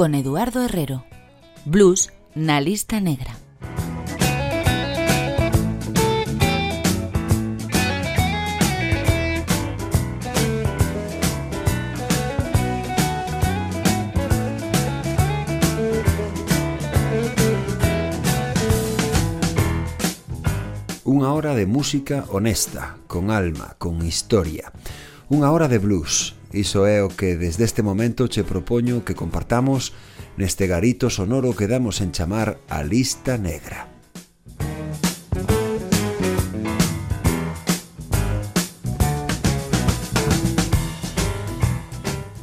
con Eduardo Herrero. Blues na lista negra. Unha hora de música honesta, con alma, con historia. Unha hora de blues. Iso é o que desde este momento che propoño que compartamos neste garito sonoro que damos en chamar a lista negra.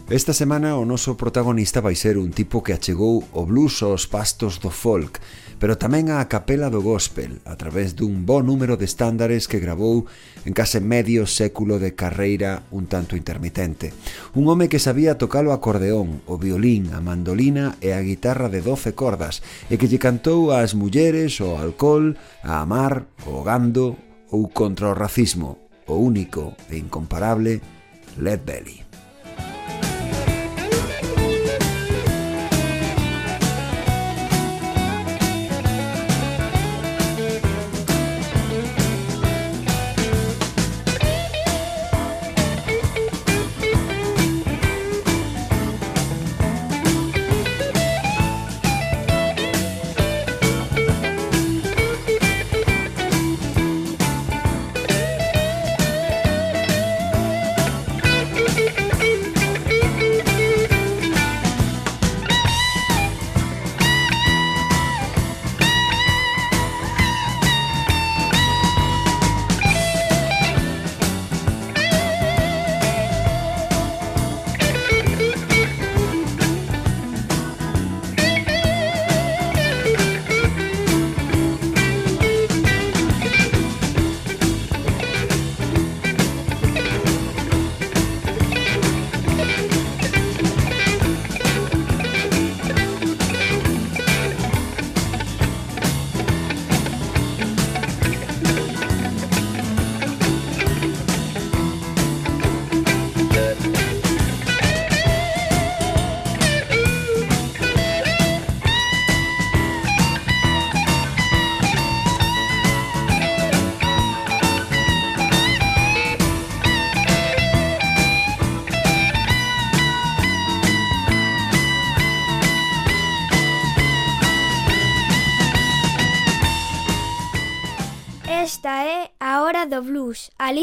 Esta semana o noso protagonista vai ser un tipo que achegou o blues aos pastos do folk, pero tamén a capela do gospel a través dun bo número de estándares que gravou en case medio século de carreira un tanto intermitente. Un home que sabía tocar o acordeón, o violín, a mandolina e a guitarra de 12 cordas e que lle cantou ás mulleres, o alcohol, a amar, o gando ou contra o racismo, o único e incomparable Led Belly.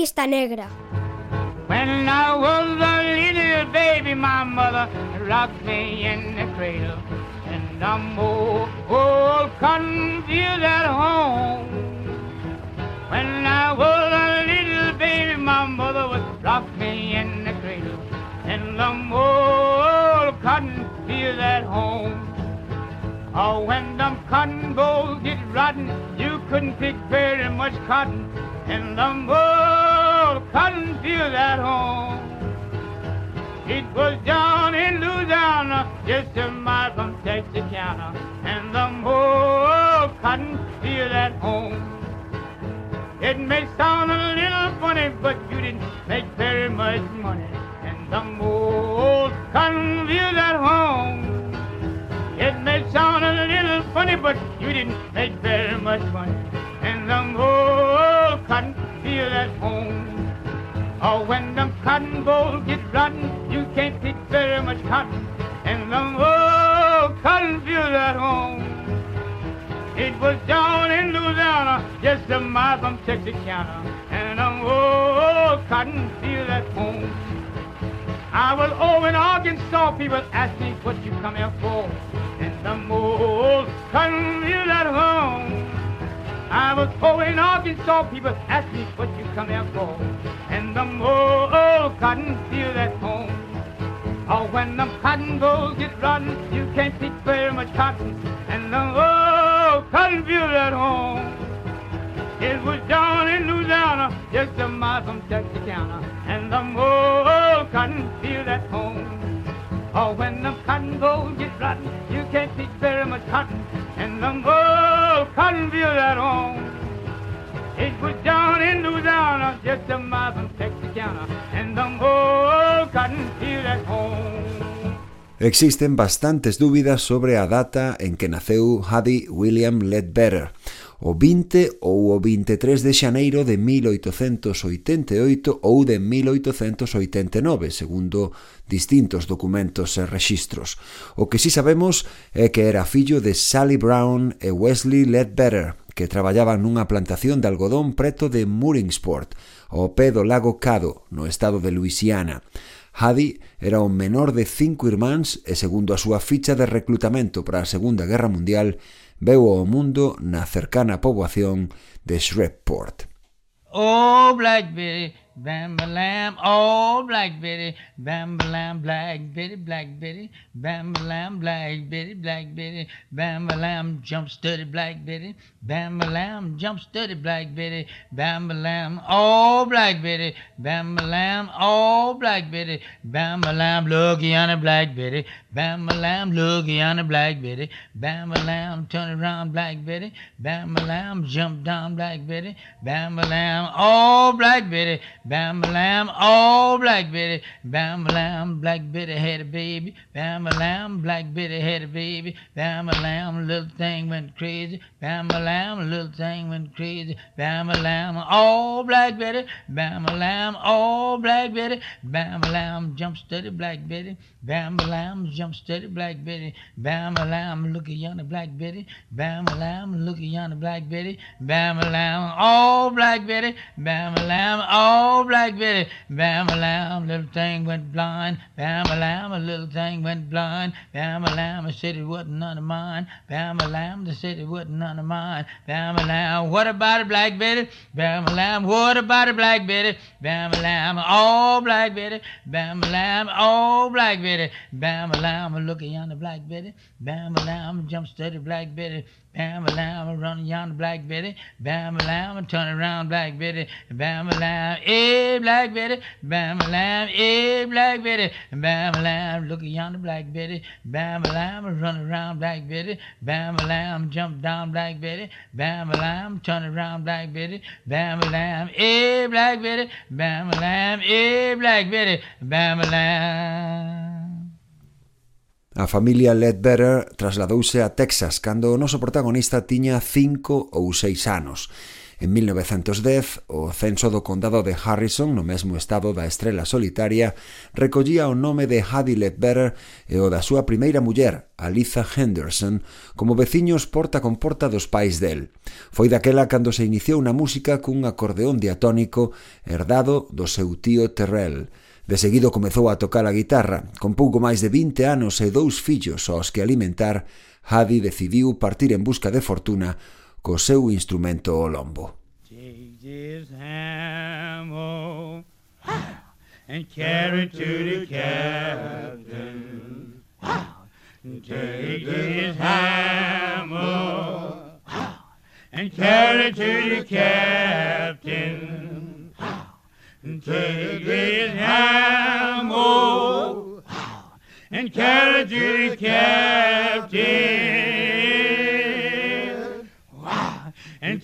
Lista negra. When I was a little baby, my mother rocked me in the cradle. And I'm old, old confused at home. When I was a little baby, my mother would rock me in the cradle. And I'm old confused at home. Oh, when them cotton bolls get rotten, you couldn't pick very much cotton in the old cotton field at home. It was down in Louisiana, just a mile from Texarkana, and the cotton field at home. It may sound a little funny, but you didn't make very much money And the old cotton field at home. It may sound a little funny, but you didn't make very much money And the old cotton field at home. Oh, when them cotton bolls get rotten, you can't pick very much cotton And the old cotton field at home. It was down in Louisiana, just a mile from Texarkana, and the old cotton field at home. I was over in Arkansas, people asked me what you come here for, and the old cotton field at home. I was over in Arkansas, people asked me what you come here for. And the old cotton field at home. Oh, when the cotton goes get rotten, you can't pick very much cotton. And the old cotton field at home. It was down in Louisiana, just a mile from Texarkana. And the old cotton field at home. Oh, when the cotton goes get rotten, you can't pick very much cotton. And the old cotton field at home. It was down in Louisiana, just a mile from Texarkana, and the old cotton field at home. Existen bastantes dúbidas sobre a data en que naceu Hadi William Ledbetter, o 20 ou o 23 de xaneiro de 1888 ou de 1889, segundo distintos documentos e rexistros. O que sí sabemos é que era fillo de Sally Brown e Wesley Ledbetter, que traballaban nunha plantación de algodón preto de Mooringsport, ao pé do lago Cado, no estado de Luisiana. Hadi era o menor de cinco irmáns e, segundo a súa ficha de reclutamento para a Segunda Guerra Mundial, veu ao mundo na cercana poboación de Shreveport. Oh, Blackberry, Bam lamb, oh black Betty, bam lamb, black Betty, black Betty, bam lamb, black Betty, black Betty, bam lamb, jump steady, black Betty, bam lamb, jump steady, black Betty, bam lamb, oh black Betty, bam lamb, oh black Betty, bam lamb, looky on a black Betty, bam lamb, looky on a black Betty, bam lamb, turn around, black Betty, bam lamb, jump down, black Betty, bam lamb, oh black Betty. Bam lamb, oh black Betty, bam lamb, black Betty had a baby, bam lamb, black Betty had a baby, bam lamb, little thing went crazy, bam a lamb, little thing went crazy, bam lamb, oh black Betty, bam lamb, oh black Betty, bam lamb, jump steady, black Betty, bam lamb, jump steady, black Betty, bam lamb, look at yonder black Betty, bam lamb, look at yonder black Betty, bam lamb, oh black Betty, bam lamb, oh Oh, Black Betty, bam a lamb, little thing went blind. Bam a lamb, a little thing went blind. Bam a lamb, said it wasn't none of mine. Bam a lamb, they said wasn't none of mine. Bam a lamb, what about it, Black Betty? Bam a lamb, what about it, Black Betty? Bam a lamb, oh, Black Betty. Bam a lamb, oh, Black Betty. Bam a lamb, look yonder, Black Betty. Bam a lamb, jump steady, Black Betty. Bam a lamb, run yonder, Black Betty. Bam a lamb, turn around, Black Betty. Bam a lamb, eh, Black Betty. Bam a lamb, eh, Black Betty. Bam a lamb, look yonder, Black Betty. Bam a lamb, run around, Black Betty. Bam a lamb, jump down, Black Betty. Bam a lamb, turn around, Black Betty. Bam a lamb, eh, Black Betty. bam a lamb, e Black Betty, bam a lamb. A familia Ledbetter trasladouse a Texas cando o noso protagonista tiña cinco ou seis anos En 1910, o censo do condado de Harrison, no mesmo estado da Estrela Solitaria, recollía o nome de Hadi Ledbetter e o da súa primeira muller, Aliza Henderson, como veciños porta con porta dos pais del. Foi daquela cando se iniciou na música cun acordeón diatónico herdado do seu tío Terrell. De seguido comezou a tocar a guitarra. Con pouco máis de 20 anos e dous fillos aos que alimentar, Hadi decidiu partir en busca de fortuna co seu instrumento o lombo. And carry to the captain. Take his hammer and carry to the captain. Take his hammer and carry to the captain.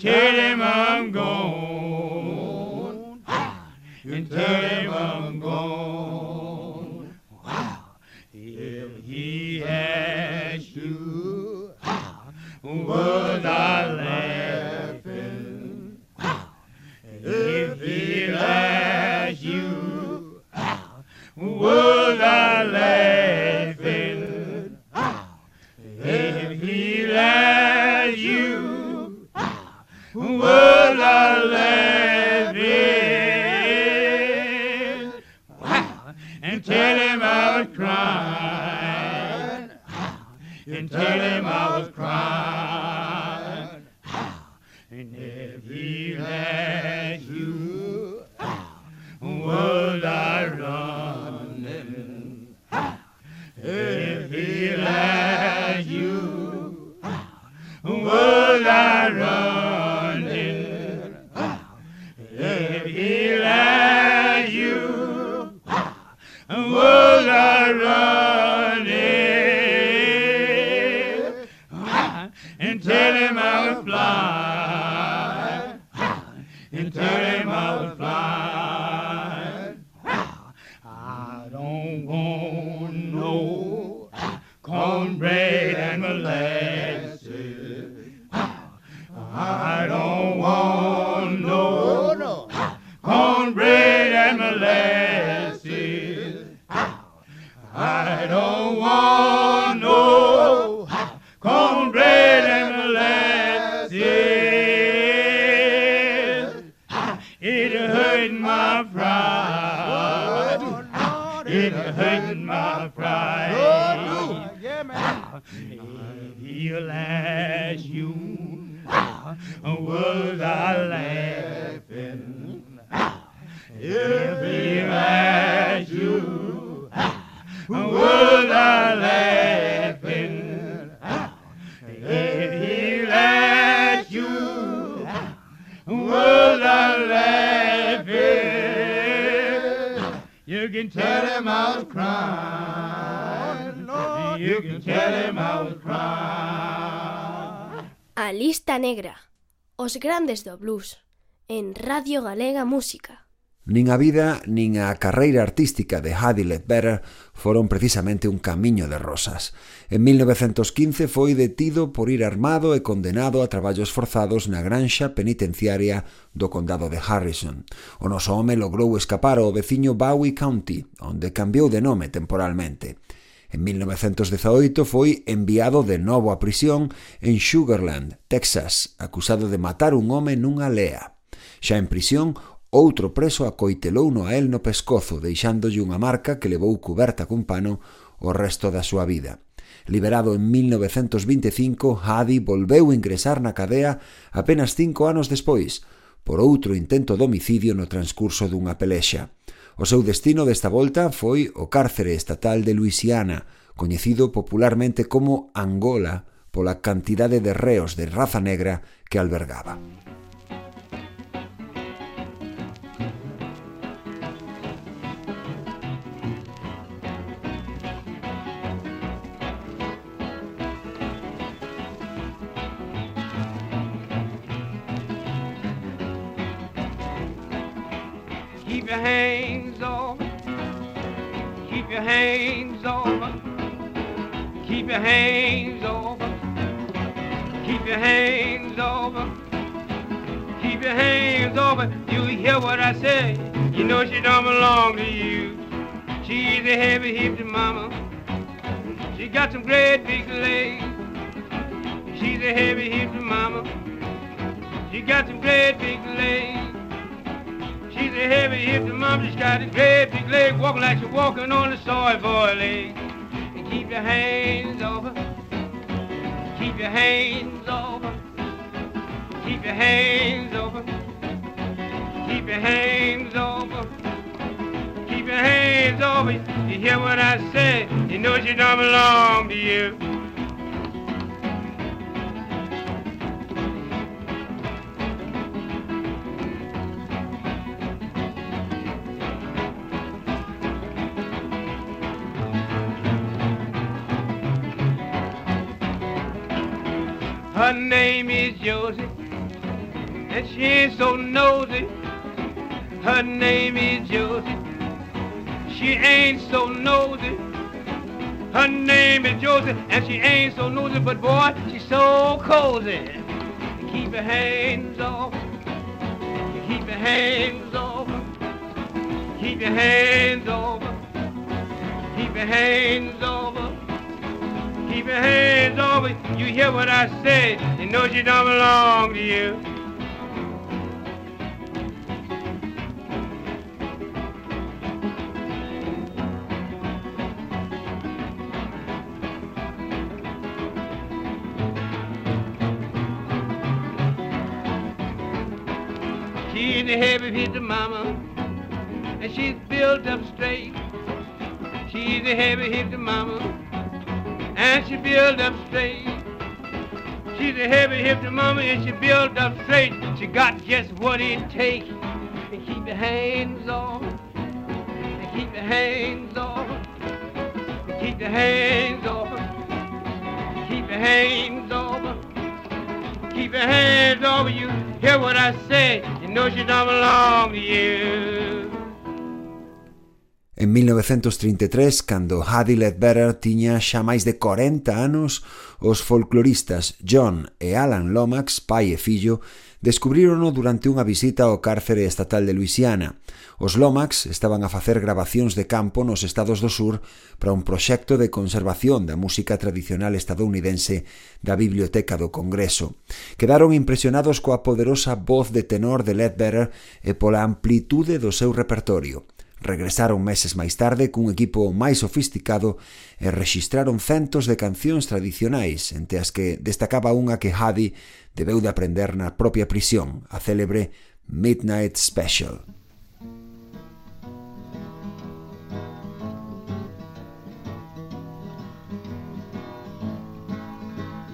Tell him I'm gone and tell him I'm gone. If he asks you, was I laughing? If he asks was I laughing? If he lied and tell him I was crying. A lista negra, os grandes do blues, en Radio Galega Música. Nin a vida nin a carreira artística de Hadi Ledbetter foron precisamente un camiño de rosas. En 1915 foi detido por ir armado e condenado a traballos forzados na granxa penitenciaria do condado de Harrison. O noso home logrou escapar ao veciño Bowie County, onde cambiou de nome temporalmente. En 1918 foi enviado de novo á prisión en Sugarland, Texas, acusado de matar un home nunha lea. Xa en prisión, outro preso acoitelou no a el no pescozo, deixándolle unha marca que levou cuberta cun pano o resto da súa vida. Liberado en 1925, Hadi volveu ingresar na cadea apenas cinco anos despois, por outro intento de homicidio no transcurso dunha pelexa. O seu destino desta volta foi o cárcere estatal de Luisiana, coñecido popularmente como Angola pola cantidade de reos de raza negra que albergaba. Keep your hands Keep your hands off. Keep your hands off. Keep your hands off. Keep your hands off. You hear what I say? You know she don't belong to you. She's a heavy hipped mama. She got some great big legs. She's a heavy hipped mama. She got some great big legs. She's a heavy hipped mom. She's got a great big leg, walking like she's walking on the soil for a leg. And keep your hands off her. Keep your hands off her. Keep your hands off her. Keep your hands off her. Keep your hands off her. You hear what I say? You know she don't belong to you. Josie, and she ain't so nosy. Her name is Josie, she ain't so nosy. Her name is Josie, and she ain't so nosy, but boy, she's so cozy. Keep your hands off, keep your hands off, keep your hands off, keep your hands off. Keep your hands it. You hear what I say. You know she don't belong to you. She's a heavy hitter mama, and she's built up straight. She's a heavy hitter mama, and she built up straight. She's a heavy hipped mama and she built up straight. She got just what it takes. And keep your hands off. And keep your hands off. And keep your hands off. Keep your hands off. Keep your hands off. You hear what I say? You know she don't belong to you. En 1933, cando Hadi Ledbetter tiña xa máis de 40 anos, os folcloristas John e Alan Lomax, pai e fillo, descubrírono durante unha visita ao cárcere estatal de Luisiana. Os Lomax estaban a facer grabacións de campo nos estados do sur para un proxecto de conservación da música tradicional estadounidense da Biblioteca do Congreso. Quedaron impresionados coa poderosa voz de tenor de Ledbetter e pola amplitude do seu repertorio. Regresaron meses máis tarde cun equipo máis sofisticado e rexistraron centos de cancións tradicionais, entre as que destacaba unha que Hadi debeu de aprender na propia prisión, a célebre Midnight Special.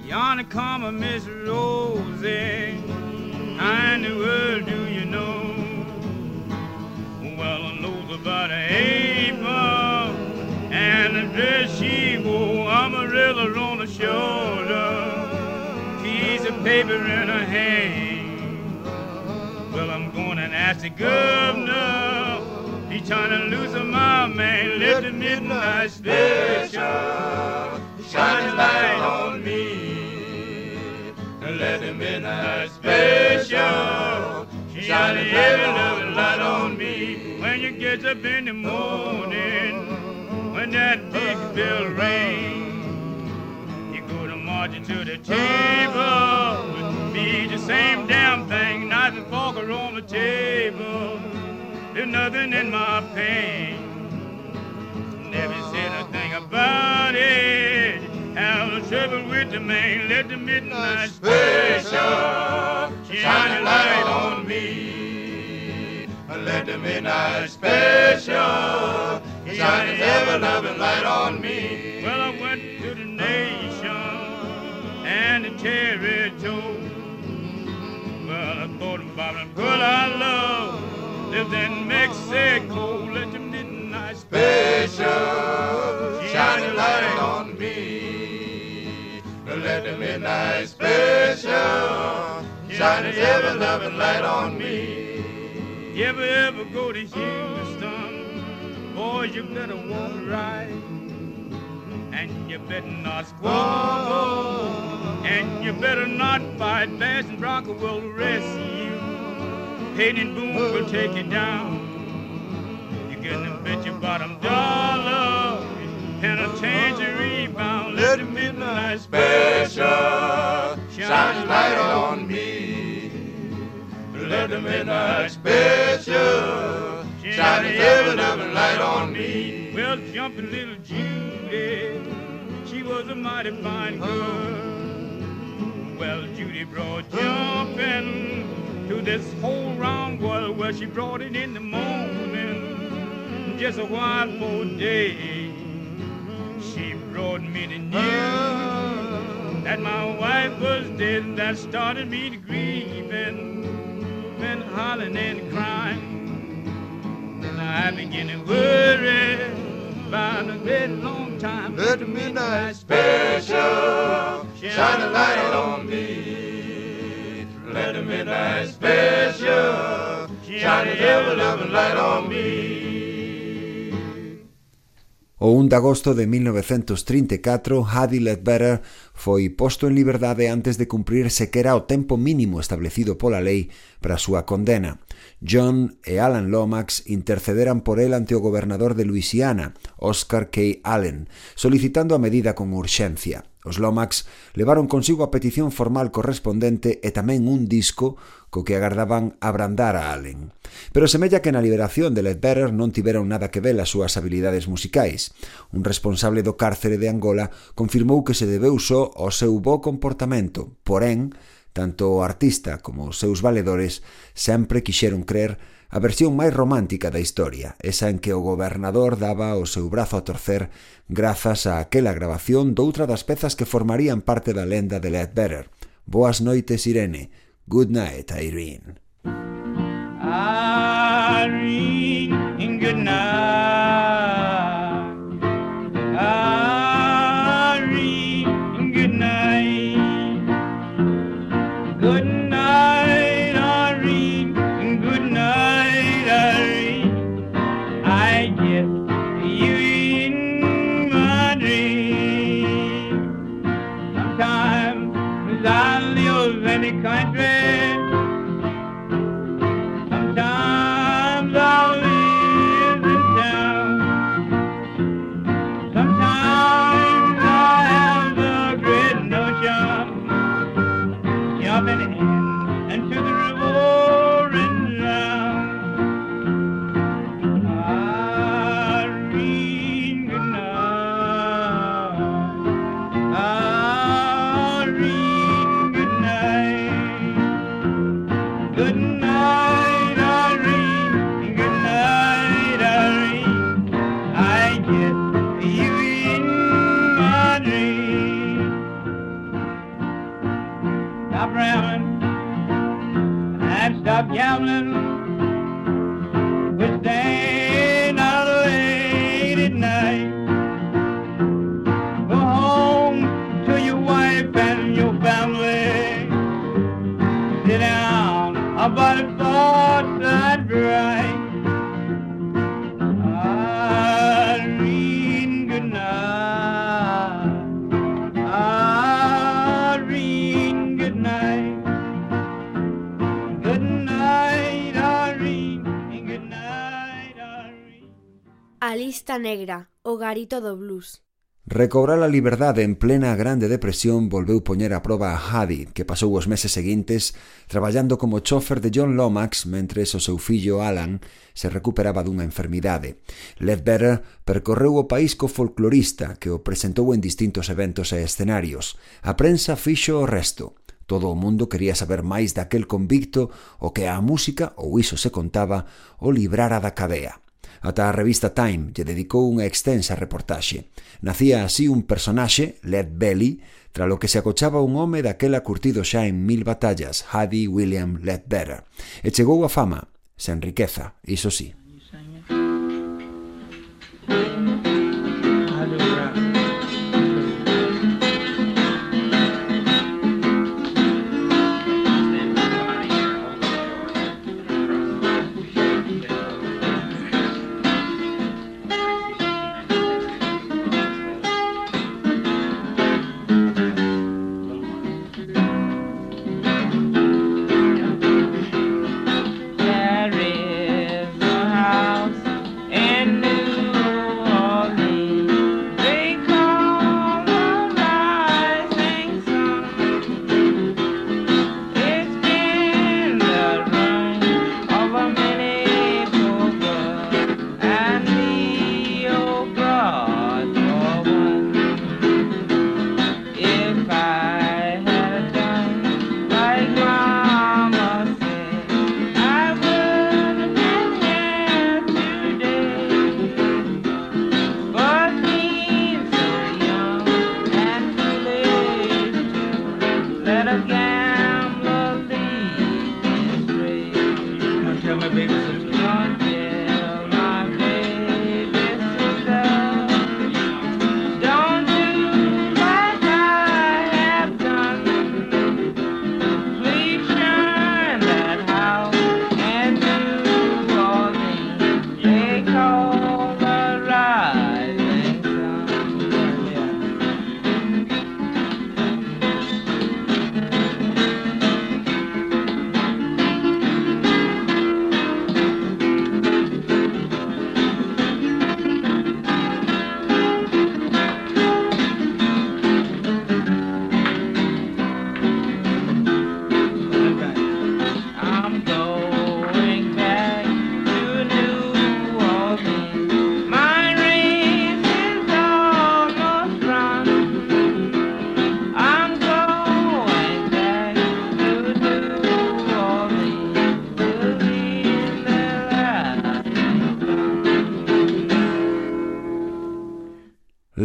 Yonder come a Miss Rosie, I in the world do you know? Well, I knows about April and the dress she wore, umbrella on the shoulder, piece of paper in her hand. Well, I'm going and ask the governor. He's trying to loosen my man. Let the midnight special shine a light on me. Let the midnight special shine a heavy When you get up in the morning, when that big bell rings, you go to marching to the table. Be the same damn thing, knife and fork are on the table. There's nothing in my pain. Never said a thing about it. Have a trouble with the man. Let the midnight special Let the midnight special shine a ever loving light on me. Well, I went to the nation and the territory. Well, I thought about it, but I love lives in Mexico. Let the midnight special shine a light on me. Let the midnight special shine a ever loving light on me. You ever ever go to Houston? boys, you better walk right. And you better not squabble. And you better not fight. Bass and Bronco will arrest You. Hayden Boone will take you down. You're gonna bet your bottom dollar and a tangerine bound. Let the midnight special shine light on. The midnight special shine heaven loving light on me. Well, jumping little Judy, she was a mighty fine girl. Well, Judy brought jumping to this whole round world where she brought it in the morning, just a while for day. She brought me the news that my wife was dead, that started me to been hollering and crying. And I began to worry about a very long time. Let the midnight special shine a light on me. Let the midnight special shine a ever loving light on me. O 1 de agosto de 1934, Hadi Ledbetter foi posto en liberdade antes de cumprir sequera o tempo mínimo establecido pola lei para a súa condena. John e Alan Lomax intercederan por el ante o gobernador de Luisiana, Oscar K. Allen, solicitando a medida con urxencia. Os Lomax levaron consigo a petición formal correspondente e tamén un disco co que agardaban abrandar a Allen. Pero semella que na liberación de Ledbetter non tiveron nada que ver as súas habilidades musicais. Un responsable do cárcere de Angola confirmou que se debeu só ao seu bo comportamento, porén, tanto o artista como os seus valedores sempre quixeron crer A versión máis romántica da historia, esa en que o gobernador daba o seu brazo a torcer grazas a aquela grabación doutra das pezas que formarían parte da lenda de Ledbetter. Boas noites, Irene. Good night, Irene. Irene, good night. kind good night. garito do blues. Recobrar a liberdade en plena Grande Depresión volveu poñer a proba a Hadi, que pasou os meses seguintes traballando como chofer de John Lomax mentre o seu fillo Alan se recuperaba dunha enfermidade. Ledbetter percorreu o país co folclorista que o presentou en distintos eventos e escenarios. A prensa fixo o resto. Todo o mundo quería saber máis daquel convicto o que a música, ou iso se contaba, o librara da cadea. Ata a revista Time lle dedicou unha extensa reportaxe. Nacía así un personaxe, Led Belly, tra lo que se acochaba un home daquela curtido xa en mil batallas, Hadi William Ledbetter, e chegou a fama, sen riqueza, iso sí. Thank you.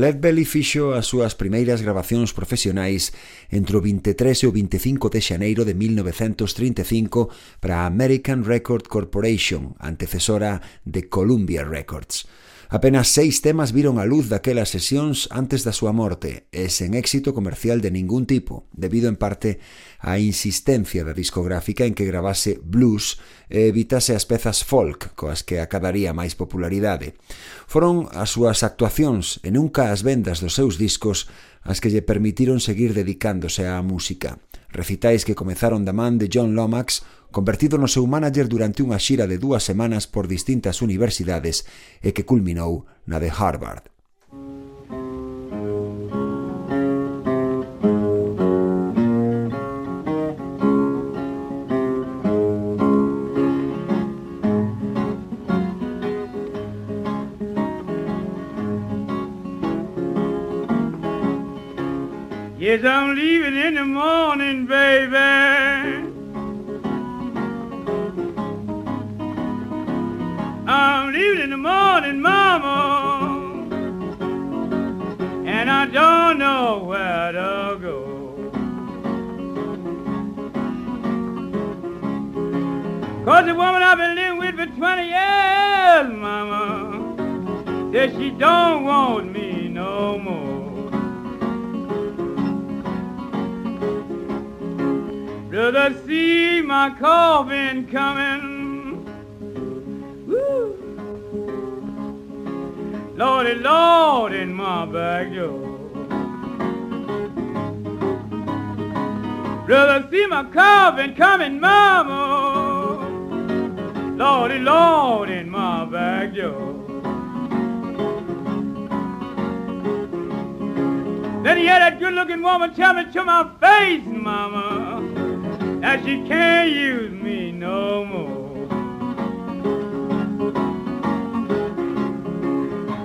Led Belly fixo as súas primeiras grabacións profesionais entre o 23 e o 25 de xaneiro de 1935 para a American Record Corporation, antecesora de Columbia Records. Apenas seis temas viron a luz daquelas sesións antes da súa morte e sen éxito comercial de ningún tipo, debido en parte á insistencia da discográfica en que gravase blues e evitase as pezas folk coas que acadaría máis popularidade. Foron as súas actuacións e nunca as vendas dos seus discos as que lle permitiron seguir dedicándose á música. Recitais que comezaron da man de John Lomax convertido no seu manager durante unha xira de dúas semanas por distintas universidades e que culminou na de Harvard. Yes, I'm leaving in the morning, baby. Morning, mama, and I don't know where to go. Cause the woman I've been living with for 20 years, mama, says she don't want me no more. Brother, see my coffin coming. Lordy, Lord, in my back door, Brother, see my coffin coming, mama. Lordy, Lord, in my back door. Then he had that good-looking woman tell me to my face, mama, that she can't use me no more.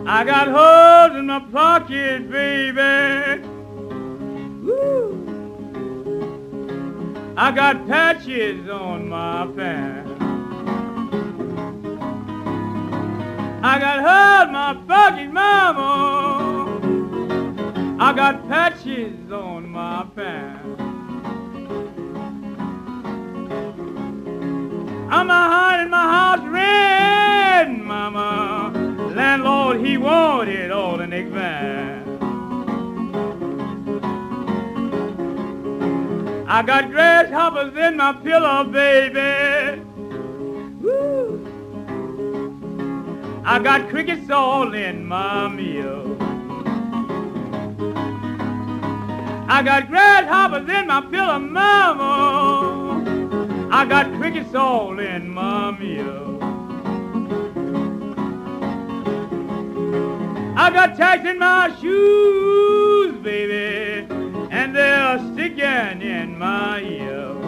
I got holes in my pocket, baby. Woo. I got patches on my pants. I got holes in my pocket, mama. I got patches on my pants. I'm a behind my house mama. He wanted all in advance. I got grasshoppers in my pillow, baby. Woo. I got crickets all in my meal. I got grasshoppers in my pillow, mama. I got crickets all in my meal. I got tacks in my shoes, baby, and they're sticking in my ear.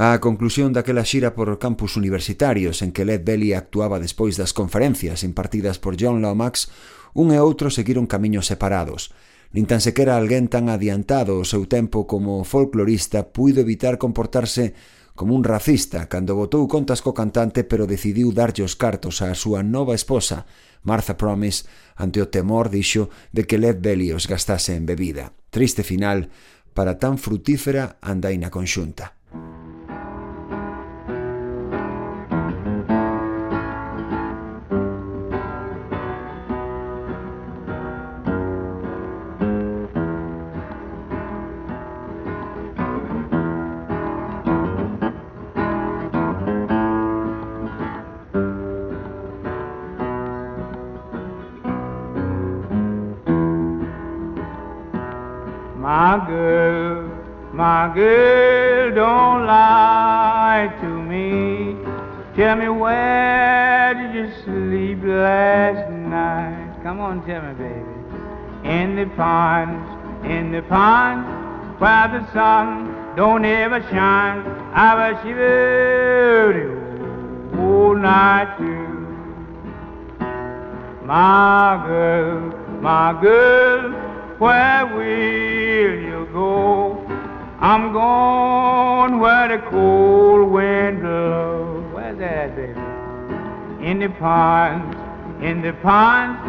A conclusión daquela xira por campus universitarios en que Led Belly actuaba despois das conferencias impartidas por John Lomax, un e outro seguiron camiños separados. Nin tan sequera alguén tan adiantado o seu tempo como folclorista puido evitar comportarse como un racista cando botou contas co cantante pero decidiu darlle os cartos á súa nova esposa, Martha Promise, ante o temor, dixo, de que Led Belly os gastase en bebida. Triste final para tan frutífera andaina conxunta. Tell me where did you sleep last night? Come on, tell me, baby. In the ponds, in the ponds, where the sun don't ever shine. I was shivering all night too. My girl, my girl, where will you go? I'm going where the cold wind blows. That, baby? In the ponds, in the ponds,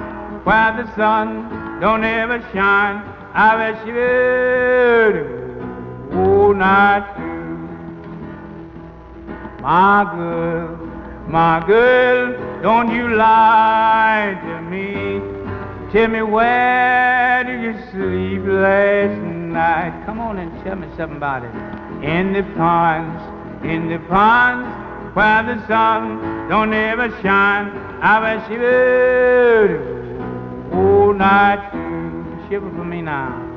where the sun don't ever shine. I bet you will all night too. My girl, my girl, don't you lie to me. Tell me where did you sleep last night? Come on and tell me something about it. In the ponds, in the ponds, where the sun don't ever shine. I bet you will all night. Shiver for me now.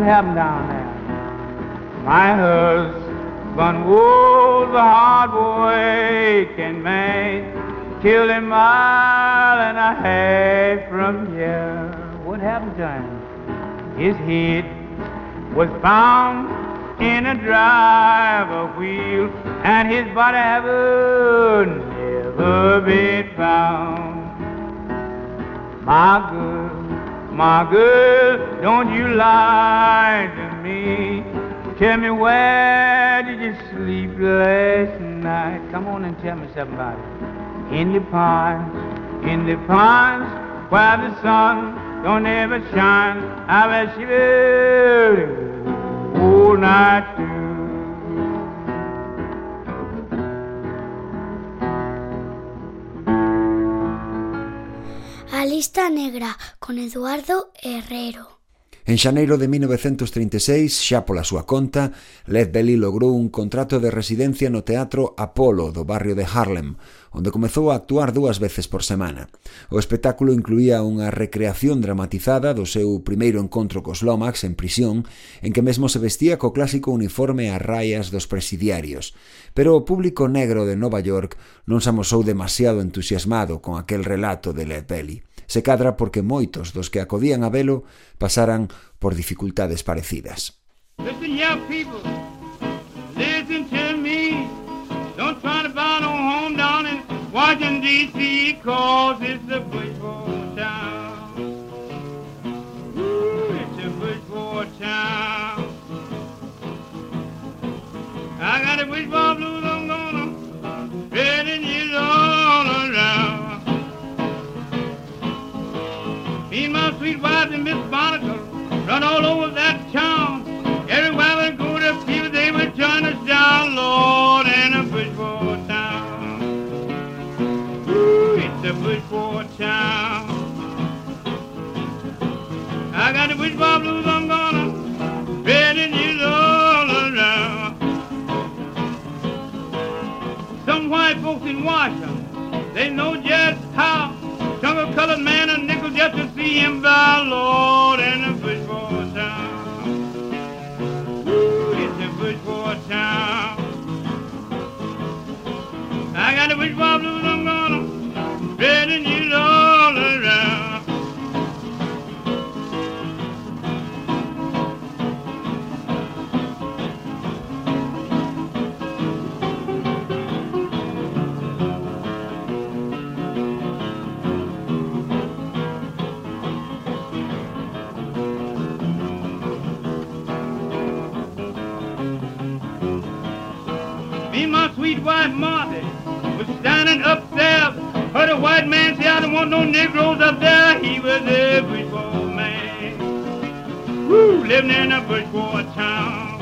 What happened down there? My husband was a hard working man, killed a mile and a half from here. What happened to him? His head was found in a driver wheel, and his body haven't never been found. My girl, my girl, don't you lie to me. Tell me where did you sleep last night? Come on and tell me something about it. In the ponds, in the pines, where the sun don't ever shine. I bet you will whole night through. A lista negra con Eduardo Herrero. En xaneiro de 1936, xa pola súa conta, Led Belly logrou un contrato de residencia no Teatro Apolo do barrio de Harlem, onde comezou a actuar dúas veces por semana. O espectáculo incluía unha recreación dramatizada do seu primeiro encontro cos Lomax en prisión, en que mesmo se vestía co clásico uniforme a rayas dos presidiarios. Pero o público negro de Nova York non se amosou demasiado entusiasmado con aquel relato de Led Belly. Se cadra porque moitos dos que acodían a velo pasaran por dificultades parecidas. I got a sweet wife and Miss Barnicle run all over that town. Everywhere we go to people, they would turn us down, Lord, in a Bridgeport town. Ooh, it's a Bridgeport town. I got the Bridgeport blues, I'm gonna spread it you all around. Some white folks in Washington, they know just how Jungle colored man a nickel just to see him by Lord in a Bridgeport town. Ooh, it's a Bridgeport town. I got a Bridgeport blues, I'm gonna spread it Me and my sweet wife Martha was standing upstairs. Heard a white man say, I don't want no Negroes up there. He was a Bridgeport man. Woo, living in a bush Bridgeport town.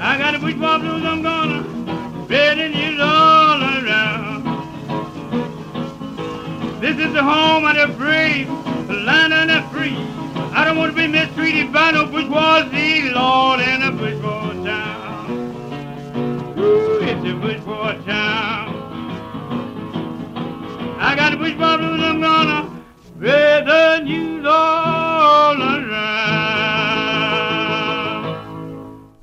I got a bush Bridgeport blues, I'm gonna spread it all around. This is the home of the brave, the land of the free. I don't want to be mistreated by no bourgeoisie, Lord, in a town. Around.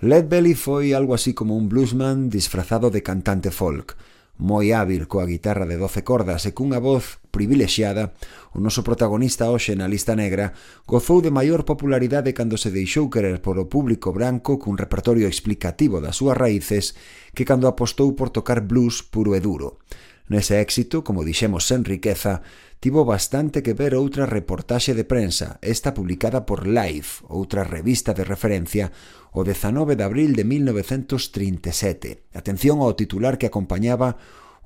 Led Belly foi algo así como un bluesman disfrazado de cantante folk, moi hábil coa guitarra de 12 cordas e cunha voz privilexiada, o noso protagonista hoxe na lista negra gozou de maior popularidade cando se deixou querer por o público branco cun repertorio explicativo das súas raíces que cando apostou por tocar blues puro e duro. Nese éxito, como dixemos sen riqueza, tivo bastante que ver outra reportaxe de prensa, esta publicada por Life, outra revista de referencia, o 19 de abril de 1937. Atención ao titular que acompañaba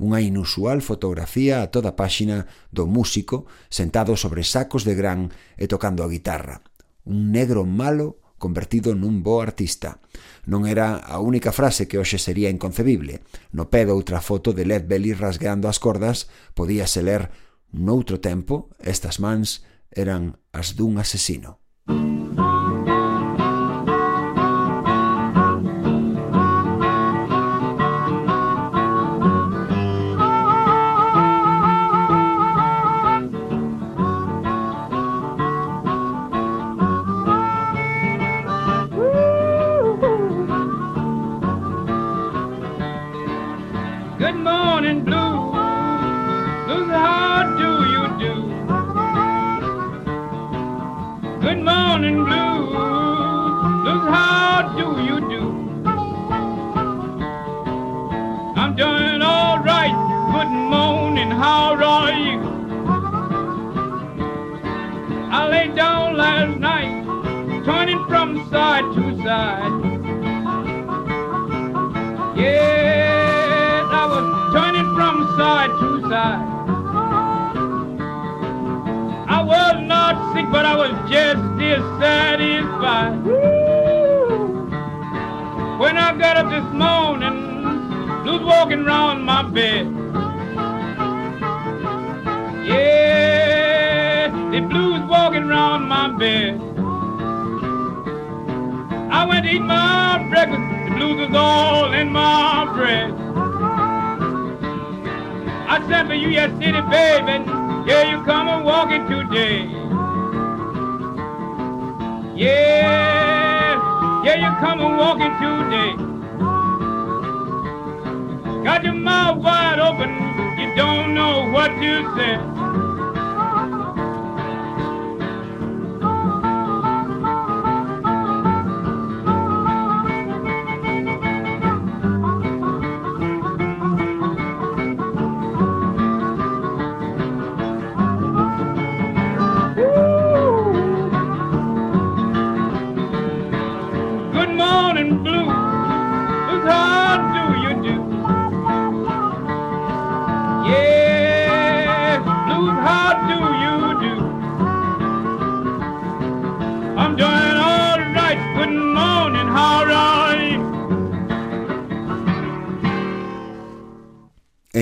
unha inusual fotografía a toda páxina do músico sentado sobre sacos de gran e tocando a guitarra. Un negro malo convertido nun bo artista. Non era a única frase que hoxe sería inconcebible. No pé outra foto de Led Belly rasgando as cordas podíase ler Noutro tempo, estas mans eran as dun asesino. Mm.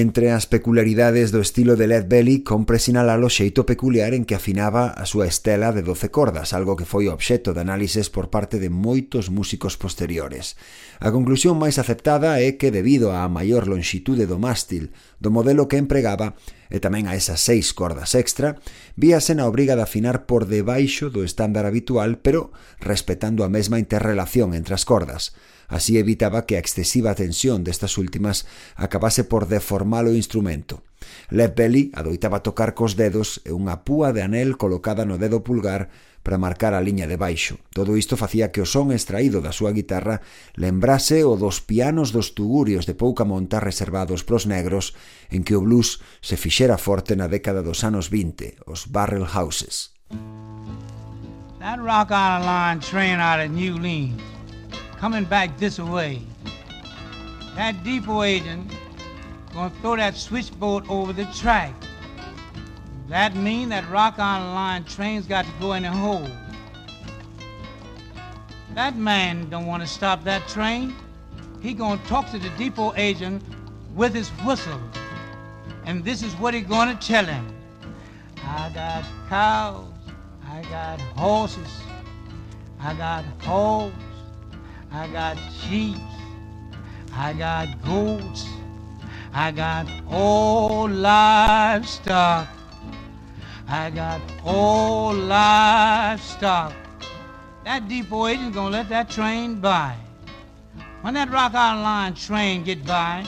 Entre as peculiaridades do estilo de Led Belly compre sinalalo xeito peculiar en que afinaba a súa estela de 12 cordas, algo que foi obxecto de análises por parte de moitos músicos posteriores. A conclusión máis aceptada é que debido á maior lonxitude do mástil do modelo que empregaba e tamén a esas seis cordas extra, víase na obriga de afinar por debaixo do estándar habitual pero respetando a mesma interrelación entre as cordas. Así evitaba que a excesiva tensión destas últimas acabase por deformar o instrumento. Led Belly adoitaba tocar cos dedos e unha púa de anel colocada no dedo pulgar para marcar a liña de baixo. Todo isto facía que o son extraído da súa guitarra lembrase o dos pianos dos tugurios de pouca monta reservados pros negros en que o blues se fixera forte na década dos anos 20, os barrel houses. That rock out of line train out of New Lean. Coming back this way. That depot agent gonna throw that switchboard over the track. That mean that Rock Island Line train's got to go in a hole. That man don't want to stop that train. He gonna talk to the depot agent with his whistle. And this is what he gonna tell him. I got cows, I got horses, I got hogs, I got sheep. I got goats. I got all livestock. I got all livestock. That depot agent's gonna let that train by. When that Rock Island Line train get by,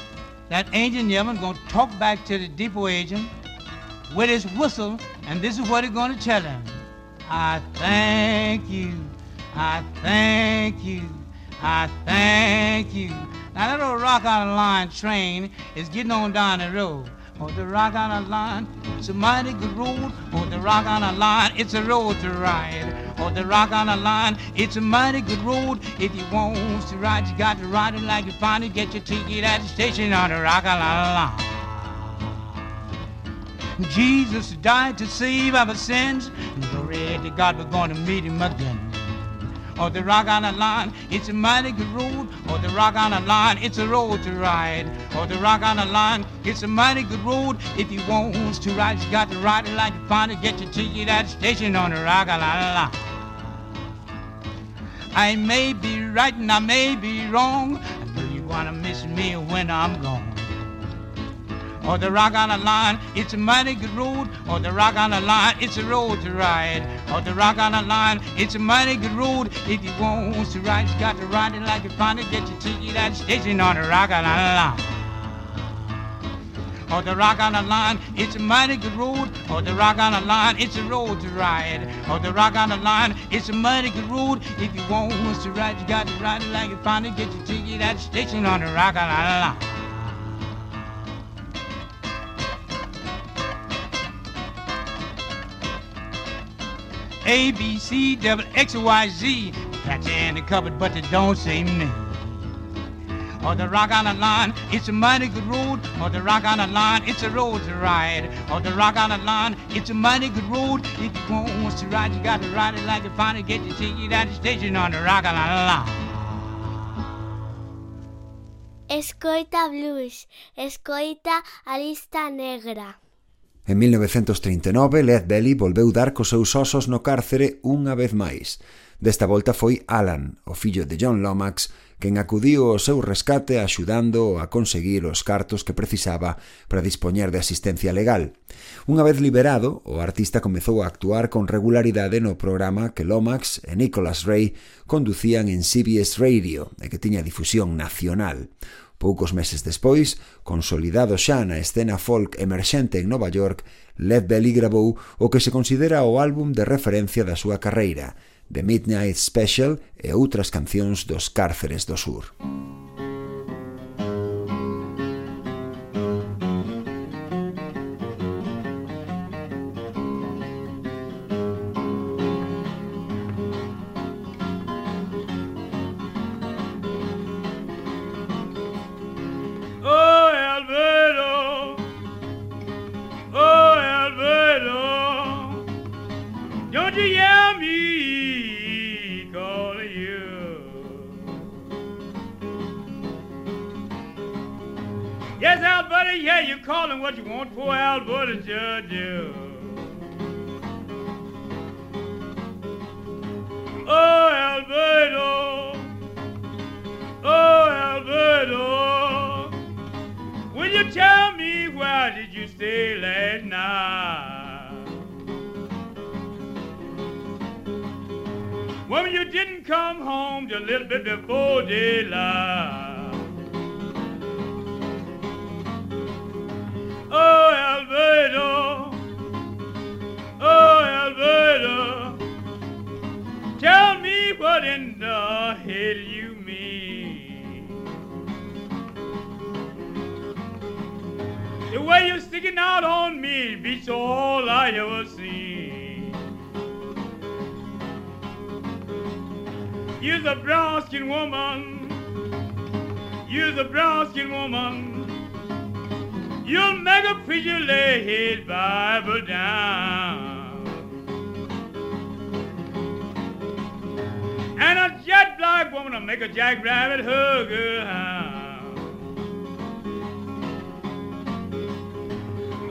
that engine yellman gonna talk back to the depot agent with his whistle, and this is what he's gonna tell him. I thank you. I thank you. I thank you. Now that old rock on the line train is getting on down the road. Oh, the rock on the line, it's a mighty good road. Oh, the rock on the line, it's a road to ride. Oh, the rock on the line, it's a mighty good road. If you want to ride, you got to ride it like you find it. Get your ticket at the station on the rock the line. Jesus died to save our sins. Glory to God, we're going to meet him again or the rock on the line, it's a mighty good road, or the rock on the line, it's a road to ride, or the rock on the line, it's a mighty good road. If you want to ride, you got to ride it like you find it, get your ticket at the station on the rock on the line. I may be right and I may be wrong, but you wanna miss me when I'm gone or the rock on the line, it's a mighty good road, or the rock on the line, it's a road to ride, or the rock on the line, it's a mighty good road. If you want to ride, you got to ride it like you find it, get your ticket at the station on the rock on the line. Or the rock on the line, it's a mighty good road. Or the rock on the line, it's a road to ride. Or the rock on the line, it's a mighty good road. If you want to ride, you got to ride it like you find it, get your ticket at the station on the rock on the line. A, B, C, double X, Y, Z. That's in the cupboard, but they don't say me. Or the rock on the line, it's a mighty good road. Or the rock on the line, it's a road to ride. Or the rock on the line, it's a mighty good road. If you want to ride, you got to ride it like you it. Get your ticket at the station on the rock on the line. Escoita blues, escoita a negra. En 1939, Led Belly volveu dar cos seus osos no cárcere unha vez máis. Desta volta foi Alan, o fillo de John Lomax, quen acudiu ao seu rescate axudando a conseguir os cartos que precisaba para dispoñer de asistencia legal. Unha vez liberado, o artista comezou a actuar con regularidade no programa que Lomax e Nicholas Ray conducían en CBS Radio e que tiña difusión nacional. Poucos meses despois, consolidado xa na escena folk emerxente en Nova York, Led Belly gravou o que se considera o álbum de referencia da súa carreira, The Midnight Special e outras cancións dos cárceres do sur. Música Judge you. Oh, Alberto. Oh, Alberto. Will you tell me where did you stay last night? Woman, you didn't come home just a little bit before daylight. Sticking out on me beats all I ever seen. You're the brown skinned woman. You're the brown skinned woman. You'll make a preacher lay his Bible down. And a jet black woman will make a jackrabbit hug her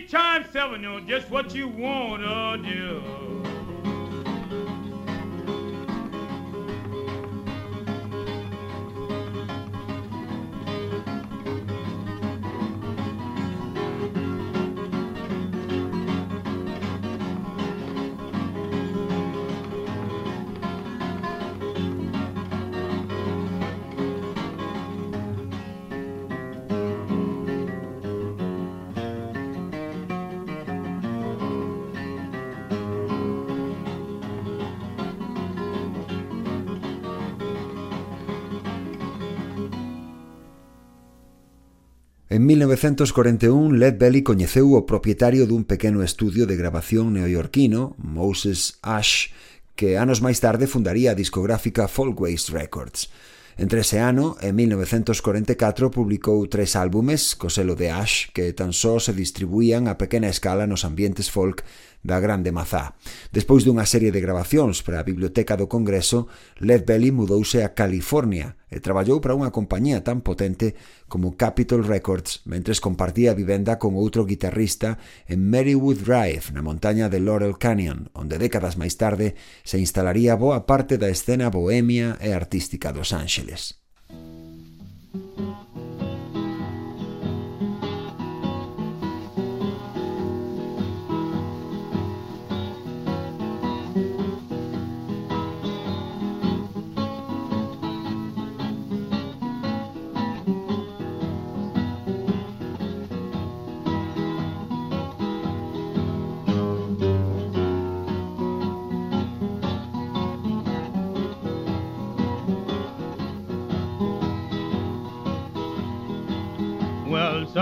Times seven, know just what you wanna do. En 1941, Led Belly coñeceu o propietario dun pequeno estudio de grabación neoyorquino, Moses Ash, que anos máis tarde fundaría a discográfica Folkways Records. Entre ese ano e 1944 publicou tres álbumes co selo de Ash que tan só se distribuían a pequena escala nos ambientes folk da Grande Mazá. Despois dunha serie de grabacións para a Biblioteca do Congreso, Led Belly mudouse a California e traballou para unha compañía tan potente como Capitol Records mentres compartía a vivenda con outro guitarrista en Marywood Drive, na montaña de Laurel Canyon, onde décadas máis tarde se instalaría boa parte da escena bohemia e artística dos Ángeles. Thank you.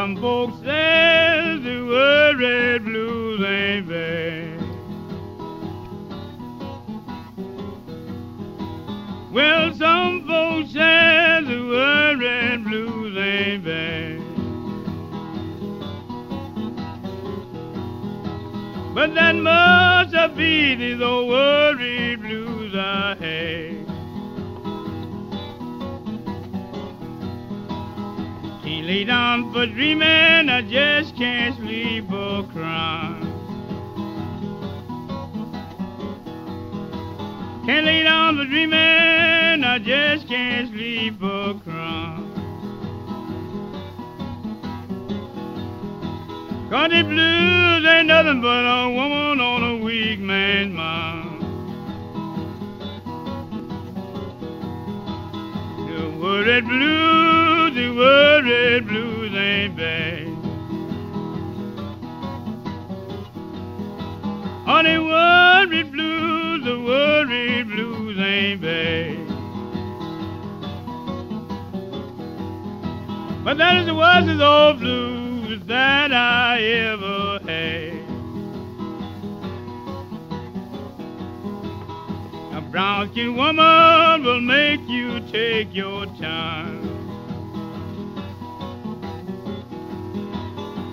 Some folks say the worried blues ain't bad. Well, some folks say the worried blues ain't bad. But that must have been these Down for dreaming, I just can't sleep or cry. Can't lay down for dreaming, I just can't sleep or cry. The blues ain't nothing but a woman on a weak man's mind. The worried blues, the worried On the worried blues, the worried blues ain't bad. But that is the worst old blues that I ever had. A brown skinned woman will make you take your time.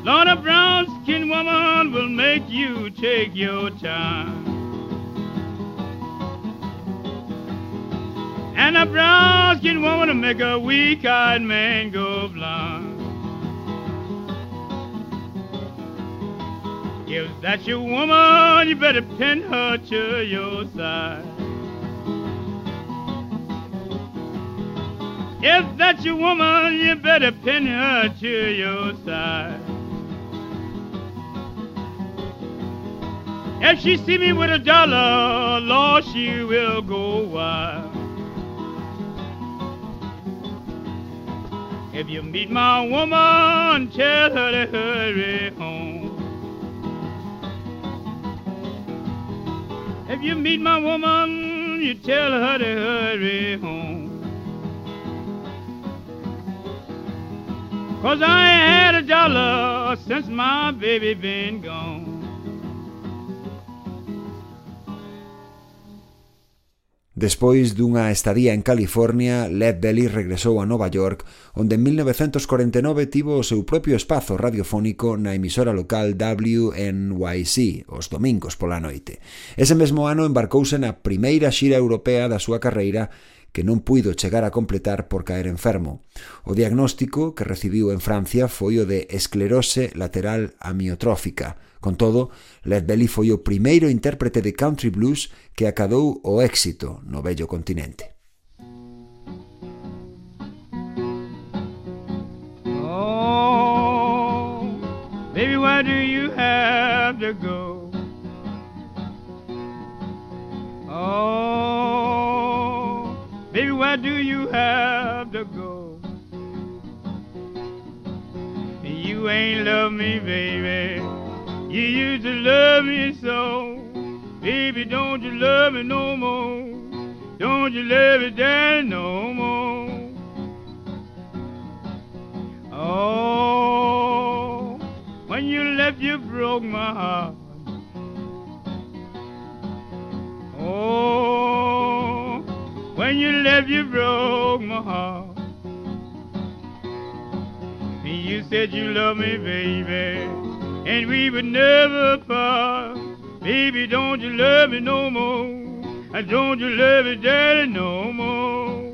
Lord, a brown skinned woman will make you take your time. And a brown skinned woman will make a weak eyed man go blind. If that's your woman, you better pin her to your side. If that's your woman, you better pin her to your side. If she see me with a dollar, Lord, she will go wild. If you meet my woman, tell her to hurry home. If you meet my woman, you tell her to hurry home. Cause I ain't had a dollar since my baby been gone. Despois dunha estadía en California, Led Belly regresou a Nova York, onde en 1949 tivo o seu propio espazo radiofónico na emisora local WNYC, os domingos pola noite. Ese mesmo ano embarcouse na primeira xira europea da súa carreira que non puido chegar a completar por caer enfermo. O diagnóstico que recibiu en Francia foi o de esclerose lateral amiotrófica. Con todo, Led Belly foi o primeiro intérprete de country blues que acadou o éxito no bello continente. Oh, baby, why do you have to go? Oh. Why do you have to go? You ain't love me, baby. You used to love me so. Baby, don't you love me no more? Don't you love me, daddy, no more? Oh, when you left, you broke my heart. Oh, when you left, you broke my heart. And you said you love me, baby and we would never part. Baby, don't you love me no more? And don't you love me, daddy, no more?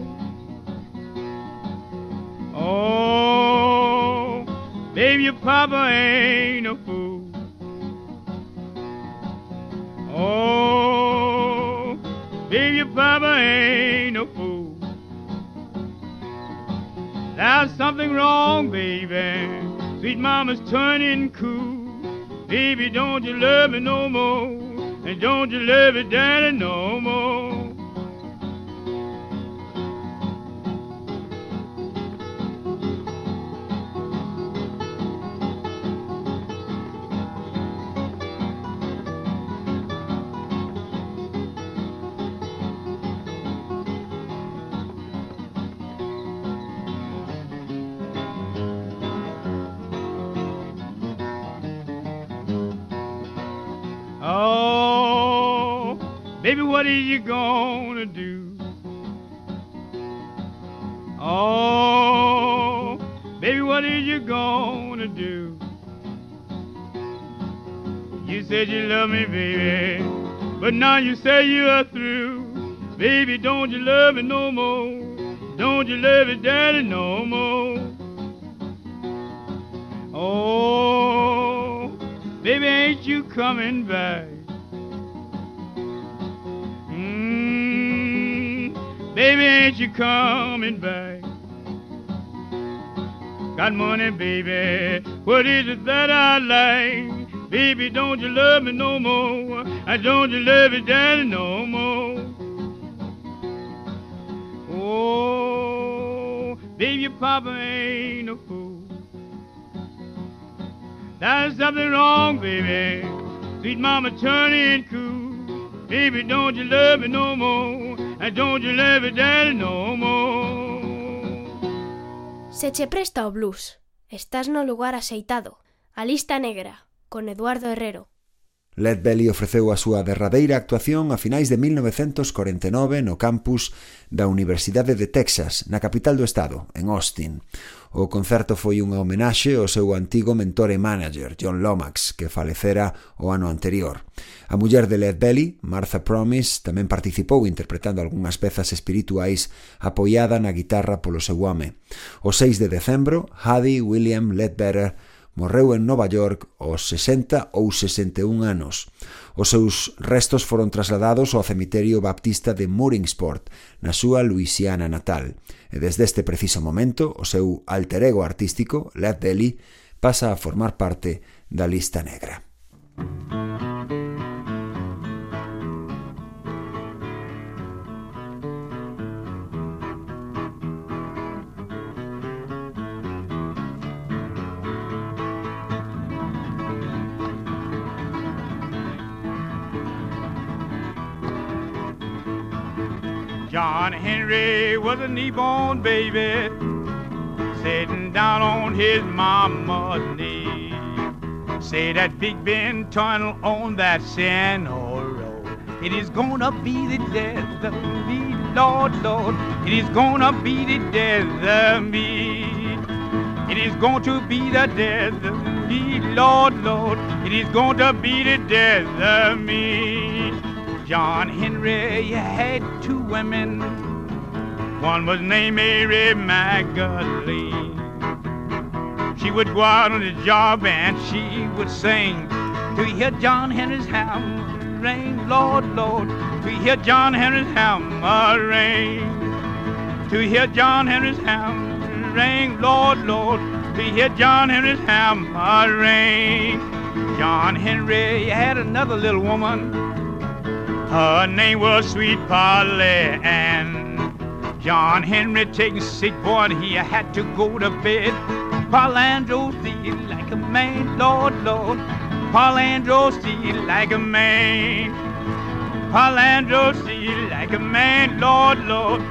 Oh, baby, your papa ain't no fool. Oh, baby, your papa ain't There's something wrong, baby. Sweet mama's turning cool. Baby, don't you love me no more? And don't you love me, daddy, no more? What are you gonna do? Oh, baby, what are you gonna do? You said you love me, baby, but now you say you are through. Baby, don't you love me no more? Don't you love me, daddy, no more? Oh, baby, ain't you coming back? Ain't you coming back? Got money, baby. What is it that I like? Baby, don't you love me no more? I don't you love me, daddy, no more? Oh, baby, papa ain't no fool. There's something wrong, baby. Sweet mama turning cool. Baby, don't you love me no more? And don't you love your daddy no more. Se che presta o blues. Estás no lugar aceitado. A lista negra, con Eduardo Herrero. Led Belly ofreceu a súa derradeira actuación a finais de 1949 no campus da Universidade de Texas, na capital do estado, en Austin. O concerto foi unha homenaxe ao seu antigo mentor e manager, John Lomax, que falecera o ano anterior. A muller de Led Belly, Martha Promise, tamén participou interpretando algunhas pezas espirituais apoiada na guitarra polo seu home. O 6 de decembro, Hadi William Ledbetter morreu en Nova York aos 60 ou 61 anos. Os seus restos foron trasladados ao cemiterio baptista de Mooringsport, na súa Luisiana natal, e desde este preciso momento o seu alter ego artístico, Led Belly, pasa a formar parte da lista negra. Música John Henry was a newborn baby sitting down on his mama's knee. Say that Big Bend tunnel on that C&O Road. It is gonna be the death of me, Lord, Lord. It is gonna be the death of me. It is going to be the death of me, Lord, Lord. It is going to be the death of me. John Henry had two women. One was named Mary Magdalene. She would go out on the job and she would sing. To hear John Henry's hammer ring, Lord, Lord. To hear John Henry's hammer ring. To hear John Henry's hammer ring, Lord, Lord. To hear John Henry's hammer ring. John Henry had another little woman. Her name was Sweet Polly Ann. John Henry taking sick boy, and he had to go to bed. Paulandro feel like a man, Lord, Lord. Paulandro feel like a man. Paulandro feel like a man, Lord, Lord.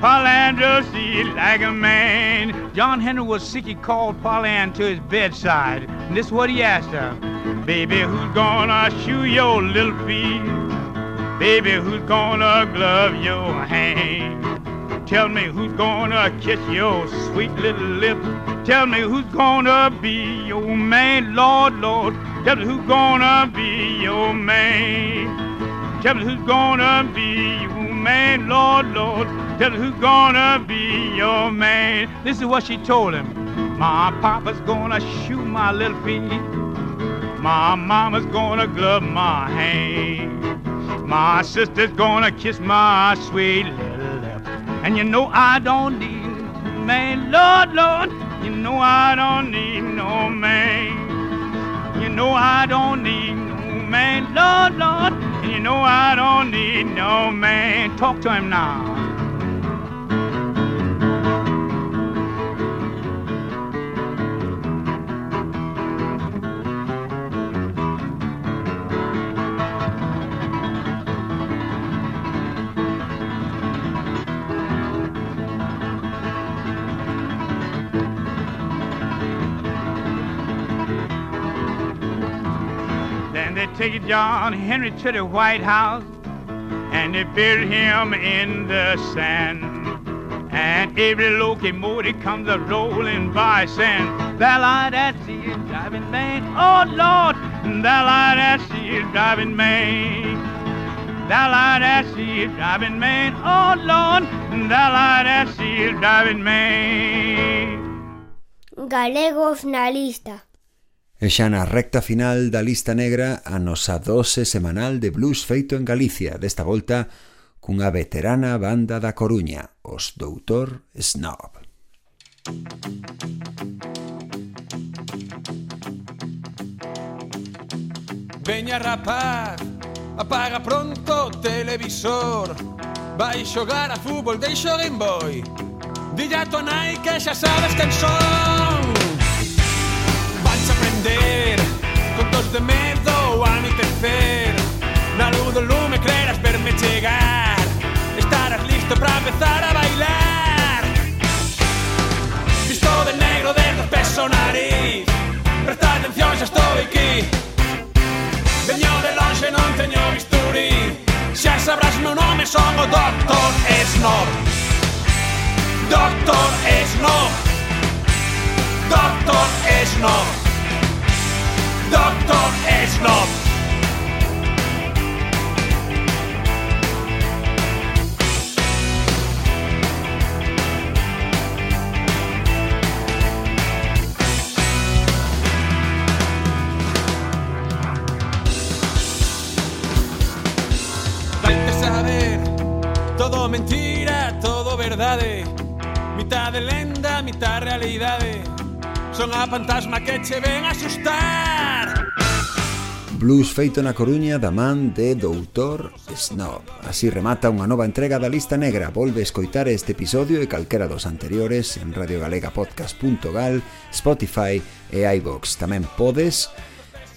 Paulandro feel like a man. John Henry was sick, he called Paulan to his bedside. And this is what he asked her. Baby, who's gonna shoe your little feet? Baby, who's gonna glove your hand? Tell me who's gonna kiss your sweet little lips. Tell me who's gonna be your man, Lord, Lord. Tell me who's gonna be your man. Tell me who's gonna be your man, Lord, Lord. Tell me who's gonna be your man. This is what she told him. My papa's gonna shoe my little feet. My mama's gonna glove my hand. My sister's gonna kiss my sweet little lips. And you know I don't need no man, Lord, Lord. You know I don't need no man. You know I don't need no man, Lord, Lord. And you know I don't need no man. Talk to him now. Take John Henry to the White House, and they buried him in the sand. And every locomotive comes a rolling by saying, That light that sea driving Maine, oh Lord, that light that sea driving Maine. That light that sea driving Maine, oh Lord, that light that sea driving Maine. Galegos na lista. E xa na recta final da lista negra a nosa dose semanal de blues feito en Galicia, desta volta cunha veterana banda da Coruña, os Doutor Snob. Veña rapaz, apaga pronto o televisor. Vai xogar a fútbol, deixo o Game Boy. Dilla a tua nai que xa sabes quen son entender Contos de medo a mi tercer Na luz do lume creras verme chegar Estarás listo para empezar a bailar. Visto de negro desde os pés ao nariz. Presta atención, xa estou aquí. Veño de longe, non teño bisturi Xa sabrás meu nome, son o Doctor Snob. Doctor Snob. Doctor Snob. Doctor Snob. Vaite saber Todo mentira, todo verdade. Mitad de lenda, mitad realidade Son a fantasma que che ven asustar Blues feito na Coruña da man de Doutor Snob. Así remata unha nova entrega da lista negra. Volve a escoitar este episodio e calquera dos anteriores en radiogalegapodcast.gal, Spotify e iVox. Tamén podes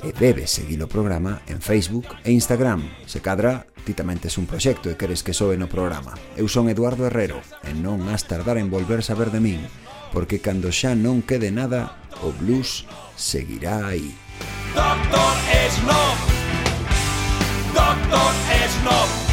e debes seguir o programa en Facebook e Instagram. Se cadra, ti tamén tes un proxecto e queres que soe no programa. Eu son Eduardo Herrero e non has tardar en volver saber de min porque cando xa non quede nada, o blues seguirá aí. Doctor Snob Doctor Snob